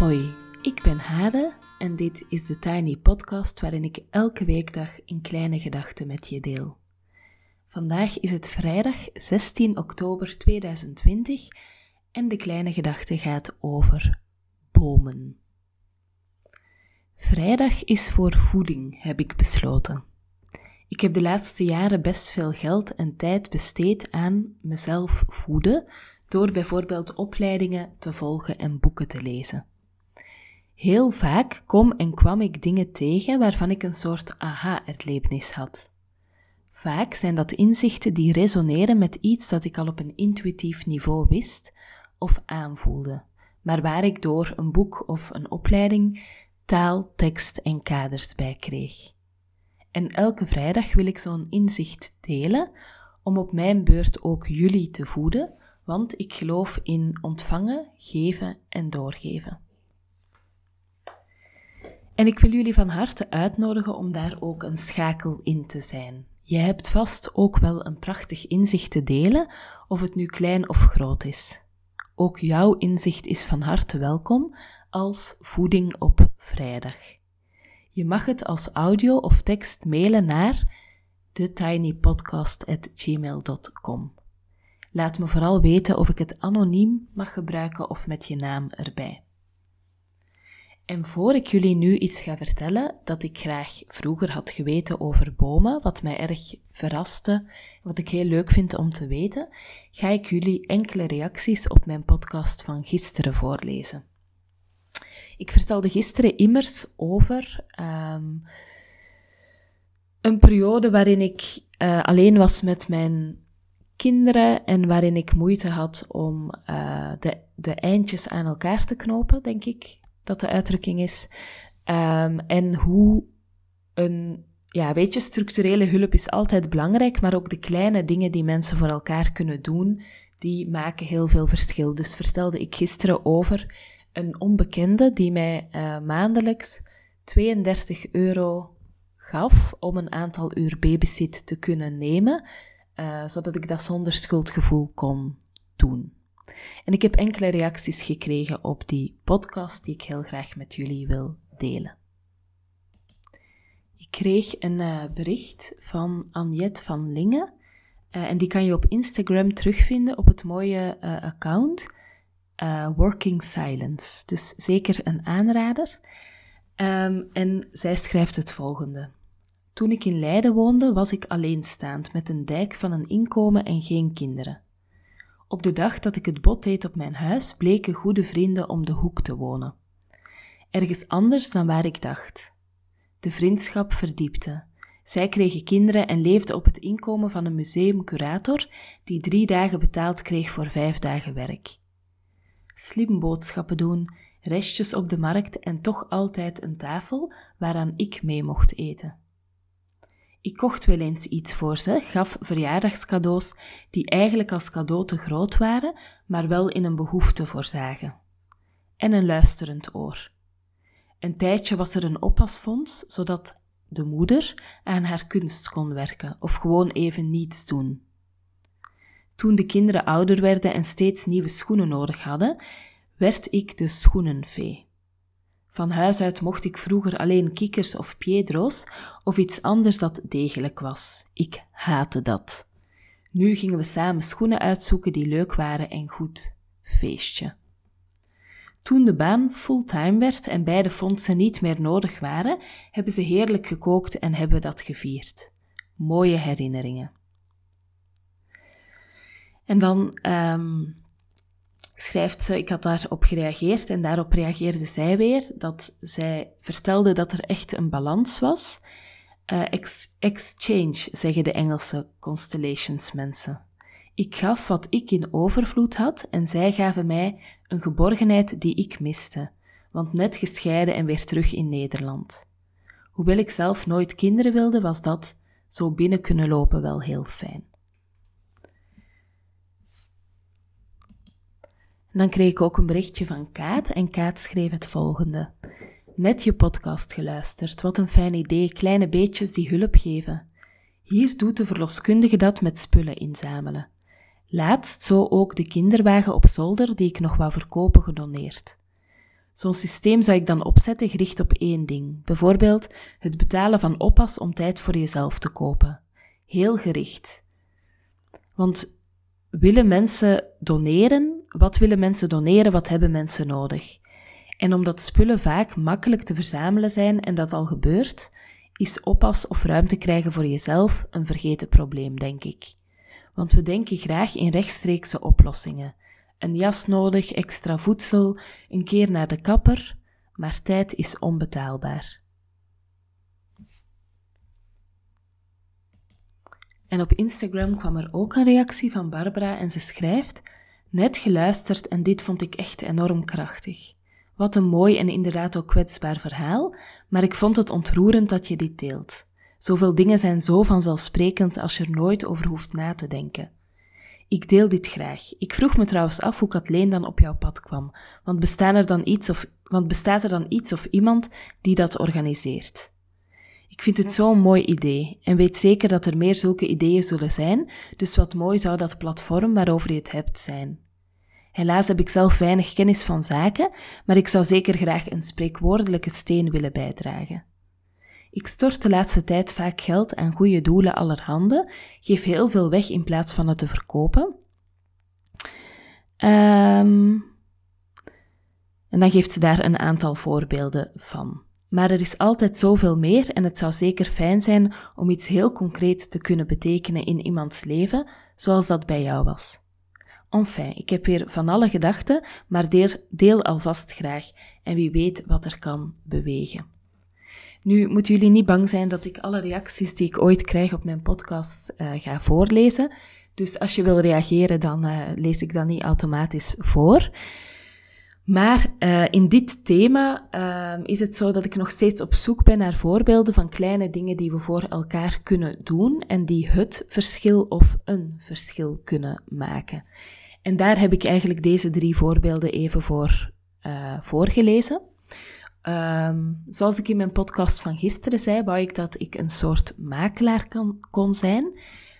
Hoi, ik ben Hade en dit is de Tiny Podcast waarin ik elke weekdag een kleine gedachte met je deel. Vandaag is het vrijdag 16 oktober 2020 en de kleine gedachte gaat over bomen. Vrijdag is voor voeding, heb ik besloten. Ik heb de laatste jaren best veel geld en tijd besteed aan mezelf voeden, door bijvoorbeeld opleidingen te volgen en boeken te lezen. Heel vaak kom en kwam ik dingen tegen waarvan ik een soort aha-erlevenis had. Vaak zijn dat inzichten die resoneren met iets dat ik al op een intuïtief niveau wist of aanvoelde, maar waar ik door een boek of een opleiding taal, tekst en kaders bij kreeg. En elke vrijdag wil ik zo'n inzicht delen om op mijn beurt ook jullie te voeden, want ik geloof in ontvangen, geven en doorgeven. En ik wil jullie van harte uitnodigen om daar ook een schakel in te zijn. Je hebt vast ook wel een prachtig inzicht te delen, of het nu klein of groot is. Ook jouw inzicht is van harte welkom als voeding op vrijdag. Je mag het als audio of tekst mailen naar thetinypodcast.gmail.com. Laat me vooral weten of ik het anoniem mag gebruiken of met je naam erbij. En voor ik jullie nu iets ga vertellen dat ik graag vroeger had geweten over bomen, wat mij erg verraste, wat ik heel leuk vind om te weten, ga ik jullie enkele reacties op mijn podcast van gisteren voorlezen. Ik vertelde gisteren immers over um, een periode waarin ik uh, alleen was met mijn kinderen en waarin ik moeite had om uh, de, de eindjes aan elkaar te knopen, denk ik dat de uitdrukking is. Um, en hoe een, ja, weet je, structurele hulp is altijd belangrijk, maar ook de kleine dingen die mensen voor elkaar kunnen doen, die maken heel veel verschil. Dus vertelde ik gisteren over een onbekende die mij uh, maandelijks 32 euro gaf om een aantal uur babysit te kunnen nemen, uh, zodat ik dat zonder schuldgevoel kon doen. En ik heb enkele reacties gekregen op die podcast die ik heel graag met jullie wil delen. Ik kreeg een uh, bericht van Anjet van Lingen. Uh, en die kan je op Instagram terugvinden op het mooie uh, account Working Silence. Dus zeker een aanrader. Um, en zij schrijft het volgende. Toen ik in Leiden woonde, was ik alleenstaand met een dijk van een inkomen en geen kinderen. Op de dag dat ik het bot deed op mijn huis, bleken goede vrienden om de hoek te wonen. Ergens anders dan waar ik dacht. De vriendschap verdiepte. Zij kregen kinderen en leefden op het inkomen van een museumcurator die drie dagen betaald kreeg voor vijf dagen werk. Slim boodschappen doen, restjes op de markt en toch altijd een tafel waaraan ik mee mocht eten. Ik kocht wel eens iets voor ze, gaf verjaardagscadeaus die eigenlijk als cadeau te groot waren, maar wel in een behoefte voorzagen. En een luisterend oor. Een tijdje was er een oppasfonds, zodat de moeder aan haar kunst kon werken of gewoon even niets doen. Toen de kinderen ouder werden en steeds nieuwe schoenen nodig hadden, werd ik de schoenenvee. Van huis uit mocht ik vroeger alleen kikkers of piedro's of iets anders dat degelijk was. Ik haatte dat. Nu gingen we samen schoenen uitzoeken die leuk waren en goed. Feestje. Toen de baan fulltime werd en beide fondsen niet meer nodig waren, hebben ze heerlijk gekookt en hebben we dat gevierd. Mooie herinneringen. En dan um, schrijft ze, ik had daarop gereageerd en daarop reageerde zij weer dat zij vertelde dat er echt een balans was. Ex exchange, zeggen de Engelse constellations mensen. Ik gaf wat ik in overvloed had en zij gaven mij een geborgenheid die ik miste, want net gescheiden en weer terug in Nederland. Hoewel ik zelf nooit kinderen wilde, was dat zo binnen kunnen lopen wel heel fijn. Dan kreeg ik ook een berichtje van Kaat en Kaat schreef het volgende. Net je podcast geluisterd, wat een fijn idee, kleine beetjes die hulp geven. Hier doet de verloskundige dat met spullen inzamelen. Laatst zo ook de kinderwagen op zolder die ik nog wou verkopen gedoneerd. Zo'n systeem zou ik dan opzetten gericht op één ding. Bijvoorbeeld het betalen van oppas om tijd voor jezelf te kopen. Heel gericht. Want willen mensen doneren? Wat willen mensen doneren? Wat hebben mensen nodig? En omdat spullen vaak makkelijk te verzamelen zijn en dat al gebeurt, is oppas of ruimte krijgen voor jezelf een vergeten probleem, denk ik. Want we denken graag in rechtstreekse oplossingen. Een jas nodig, extra voedsel, een keer naar de kapper, maar tijd is onbetaalbaar. En op Instagram kwam er ook een reactie van Barbara en ze schrijft: Net geluisterd en dit vond ik echt enorm krachtig. Wat een mooi en inderdaad ook kwetsbaar verhaal, maar ik vond het ontroerend dat je dit deelt. Zoveel dingen zijn zo vanzelfsprekend als je er nooit over hoeft na te denken. Ik deel dit graag. Ik vroeg me trouwens af hoe Kathleen dan op jouw pad kwam, want, bestaan er dan iets of, want bestaat er dan iets of iemand die dat organiseert? Ik vind het zo'n mooi idee en weet zeker dat er meer zulke ideeën zullen zijn, dus wat mooi zou dat platform waarover je het hebt zijn. Helaas heb ik zelf weinig kennis van zaken, maar ik zou zeker graag een spreekwoordelijke steen willen bijdragen. Ik stort de laatste tijd vaak geld aan goede doelen allerhande, geef heel veel weg in plaats van het te verkopen. Um, en dan geeft ze daar een aantal voorbeelden van. Maar er is altijd zoveel meer en het zou zeker fijn zijn om iets heel concreet te kunnen betekenen in iemands leven, zoals dat bij jou was. Enfin, ik heb weer van alle gedachten, maar deel, alvast graag en wie weet wat er kan bewegen. Nu moeten jullie niet bang zijn dat ik alle reacties die ik ooit krijg op mijn podcast uh, ga voorlezen. Dus als je wil reageren, dan uh, lees ik dat niet automatisch voor. Maar uh, in dit thema is het zo dat ik nog steeds op zoek ben naar voorbeelden van kleine dingen die we voor elkaar kunnen doen en die het verschil of een verschil kunnen maken. En daar heb ik eigenlijk deze drie voorbeelden even voor voorgelezen. Um, zoals ik in mijn podcast van gisteren zei, wou ik dat ik een soort makelaar kan, kon zijn.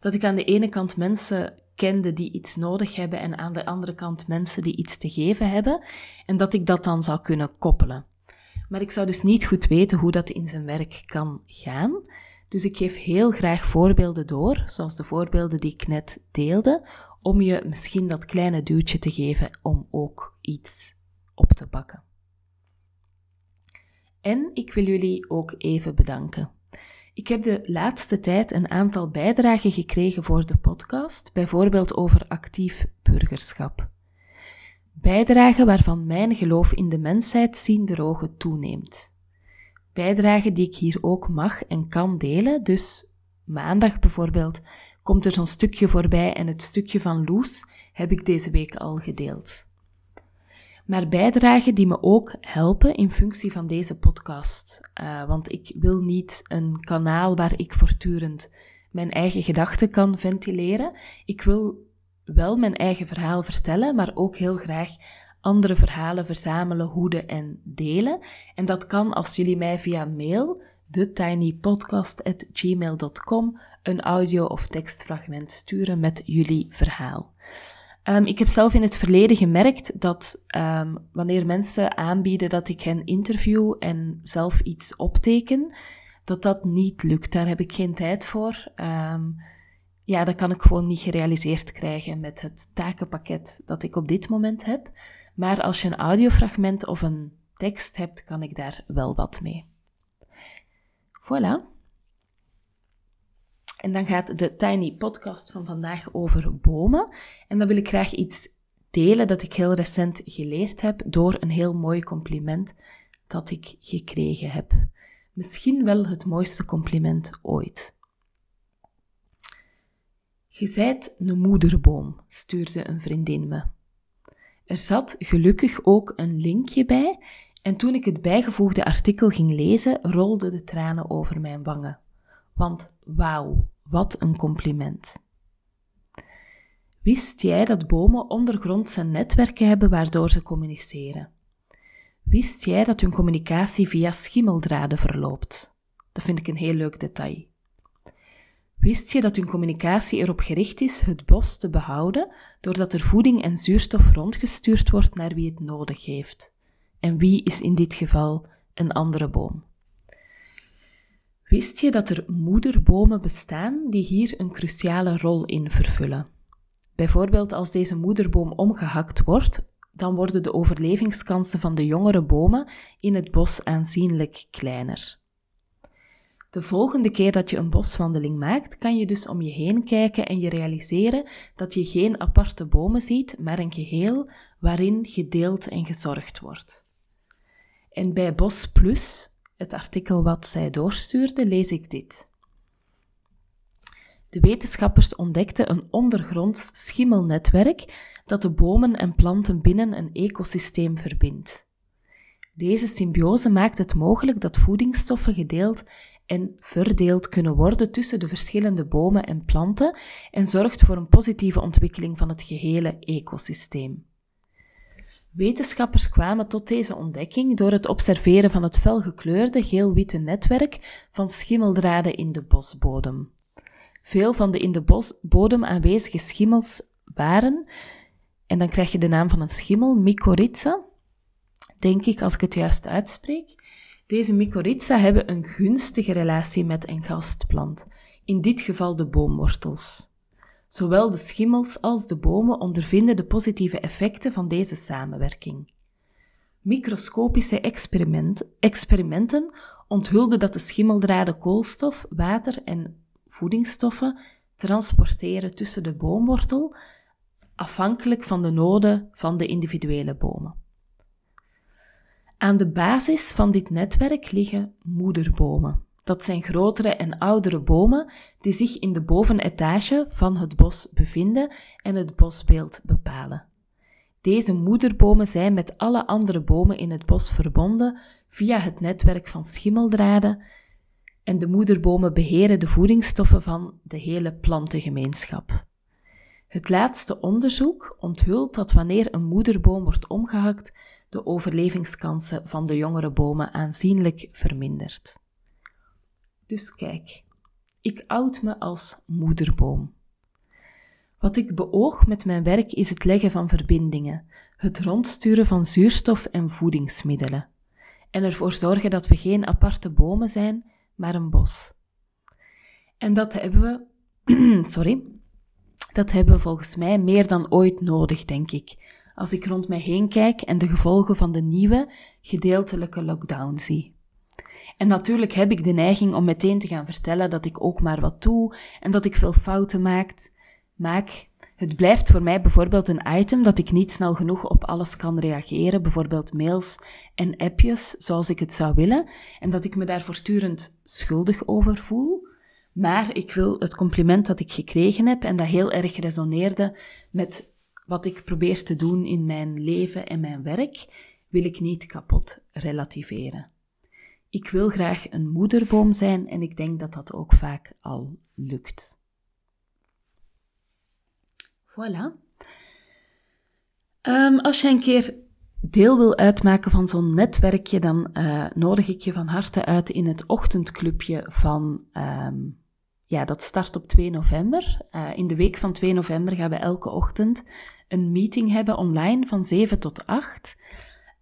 Dat ik aan de ene kant mensen kende die iets nodig hebben en aan de andere kant mensen die iets te geven hebben. En dat ik dat dan zou kunnen koppelen. Maar ik zou dus niet goed weten hoe dat in zijn werk kan gaan. Dus ik geef heel graag voorbeelden door, zoals de voorbeelden die ik net deelde, om je misschien dat kleine duwtje te geven om ook iets op te pakken. En ik wil jullie ook even bedanken. Ik heb de laatste tijd een aantal bijdragen gekregen voor de podcast, bijvoorbeeld over actief burgerschap. Bijdragen waarvan mijn geloof in de mensheid zienderogen toeneemt. Bijdragen die ik hier ook mag en kan delen, dus maandag bijvoorbeeld komt er zo'n stukje voorbij en het stukje van Loes heb ik deze week al gedeeld maar bijdragen die me ook helpen in functie van deze podcast. Uh, want ik wil niet een kanaal waar ik voortdurend mijn eigen gedachten kan ventileren. Ik wil wel mijn eigen verhaal vertellen, maar ook heel graag andere verhalen verzamelen, hoeden en delen. En dat kan als jullie mij via mail, thetinypodcast.gmail.com, een audio- of tekstfragment sturen met jullie verhaal. Um, ik heb zelf in het verleden gemerkt dat um, wanneer mensen aanbieden dat ik hen interview en zelf iets opteken, dat dat niet lukt. Daar heb ik geen tijd voor. Um, ja, dat kan ik gewoon niet gerealiseerd krijgen met het takenpakket dat ik op dit moment heb. Maar als je een audiofragment of een tekst hebt, kan ik daar wel wat mee. Voilà. En dan gaat de Tiny Podcast van vandaag over bomen. En dan wil ik graag iets delen dat ik heel recent geleerd heb door een heel mooi compliment dat ik gekregen heb. Misschien wel het mooiste compliment ooit. Je zijt een moederboom, stuurde een vriendin me. Er zat gelukkig ook een linkje bij, en toen ik het bijgevoegde artikel ging lezen, rolden de tranen over mijn wangen. Want wauw, wat een compliment. Wist jij dat bomen ondergrondse netwerken hebben waardoor ze communiceren? Wist jij dat hun communicatie via schimmeldraden verloopt? Dat vind ik een heel leuk detail. Wist je dat hun communicatie erop gericht is het bos te behouden, doordat er voeding en zuurstof rondgestuurd wordt naar wie het nodig heeft? En wie is in dit geval een andere boom? Wist je dat er moederbomen bestaan die hier een cruciale rol in vervullen? Bijvoorbeeld als deze moederboom omgehakt wordt, dan worden de overlevingskansen van de jongere bomen in het bos aanzienlijk kleiner. De volgende keer dat je een boswandeling maakt, kan je dus om je heen kijken en je realiseren dat je geen aparte bomen ziet, maar een geheel waarin gedeeld en gezorgd wordt. En bij Bos Plus, het artikel wat zij doorstuurde, lees ik dit. De wetenschappers ontdekten een ondergronds schimmelnetwerk dat de bomen en planten binnen een ecosysteem verbindt. Deze symbiose maakt het mogelijk dat voedingsstoffen gedeeld en verdeeld kunnen worden tussen de verschillende bomen en planten en zorgt voor een positieve ontwikkeling van het gehele ecosysteem. Wetenschappers kwamen tot deze ontdekking door het observeren van het felgekleurde geel-witte netwerk van schimmeldraden in de bosbodem. Veel van de in de bosbodem aanwezige schimmels waren, en dan krijg je de naam van een schimmel, mycorrhiza, denk ik als ik het juist uitspreek. Deze mycorrhiza hebben een gunstige relatie met een gastplant, in dit geval de boomwortels. Zowel de schimmels als de bomen ondervinden de positieve effecten van deze samenwerking. Microscopische experiment, experimenten onthulden dat de schimmeldraden koolstof, water en voedingsstoffen transporteren tussen de boomwortel, afhankelijk van de noden van de individuele bomen. Aan de basis van dit netwerk liggen moederbomen. Dat zijn grotere en oudere bomen die zich in de bovenetage van het bos bevinden en het bosbeeld bepalen. Deze moederbomen zijn met alle andere bomen in het bos verbonden via het netwerk van schimmeldraden en de moederbomen beheren de voedingsstoffen van de hele plantengemeenschap. Het laatste onderzoek onthult dat wanneer een moederboom wordt omgehakt, de overlevingskansen van de jongere bomen aanzienlijk vermindert. Dus kijk, ik oud me als moederboom. Wat ik beoog met mijn werk is het leggen van verbindingen, het rondsturen van zuurstof en voedingsmiddelen, en ervoor zorgen dat we geen aparte bomen zijn, maar een bos. En dat hebben we, sorry, dat hebben we volgens mij meer dan ooit nodig, denk ik, als ik rond mij heen kijk en de gevolgen van de nieuwe, gedeeltelijke lockdown zie. En natuurlijk heb ik de neiging om meteen te gaan vertellen dat ik ook maar wat doe en dat ik veel fouten maak. maak. Het blijft voor mij bijvoorbeeld een item dat ik niet snel genoeg op alles kan reageren, bijvoorbeeld mails en appjes zoals ik het zou willen, en dat ik me daar voortdurend schuldig over voel. Maar ik wil het compliment dat ik gekregen heb en dat heel erg resoneerde met wat ik probeer te doen in mijn leven en mijn werk, wil ik niet kapot relativeren. Ik wil graag een moederboom zijn en ik denk dat dat ook vaak al lukt. Voilà. Um, als je een keer deel wil uitmaken van zo'n netwerkje, dan uh, nodig ik je van harte uit in het ochtendclubje van. Um, ja, dat start op 2 november. Uh, in de week van 2 november gaan we elke ochtend een meeting hebben online van 7 tot 8.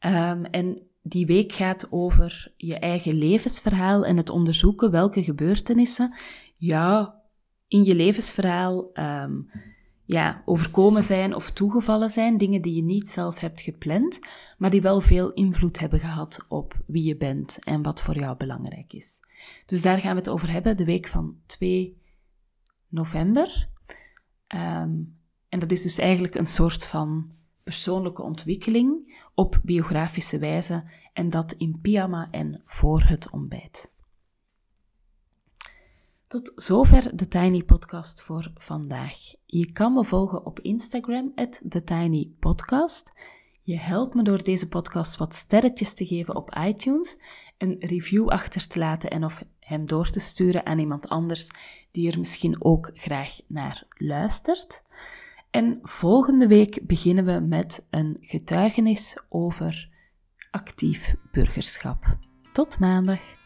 Um, ehm, en die week gaat over je eigen levensverhaal en het onderzoeken welke gebeurtenissen ja, in je levensverhaal um, ja, overkomen zijn of toegevallen zijn. Dingen die je niet zelf hebt gepland, maar die wel veel invloed hebben gehad op wie je bent en wat voor jou belangrijk is. Dus daar gaan we het over hebben, de week van 2 november. Um, en dat is dus eigenlijk een soort van persoonlijke ontwikkeling op biografische wijze en dat in pyjama en voor het ontbijt. Tot zover de Tiny Podcast voor vandaag. Je kan me volgen op Instagram, TheTinyPodcast. Je helpt me door deze podcast wat sterretjes te geven op iTunes, een review achter te laten en of hem door te sturen aan iemand anders die er misschien ook graag naar luistert. En volgende week beginnen we met een getuigenis over actief burgerschap. Tot maandag.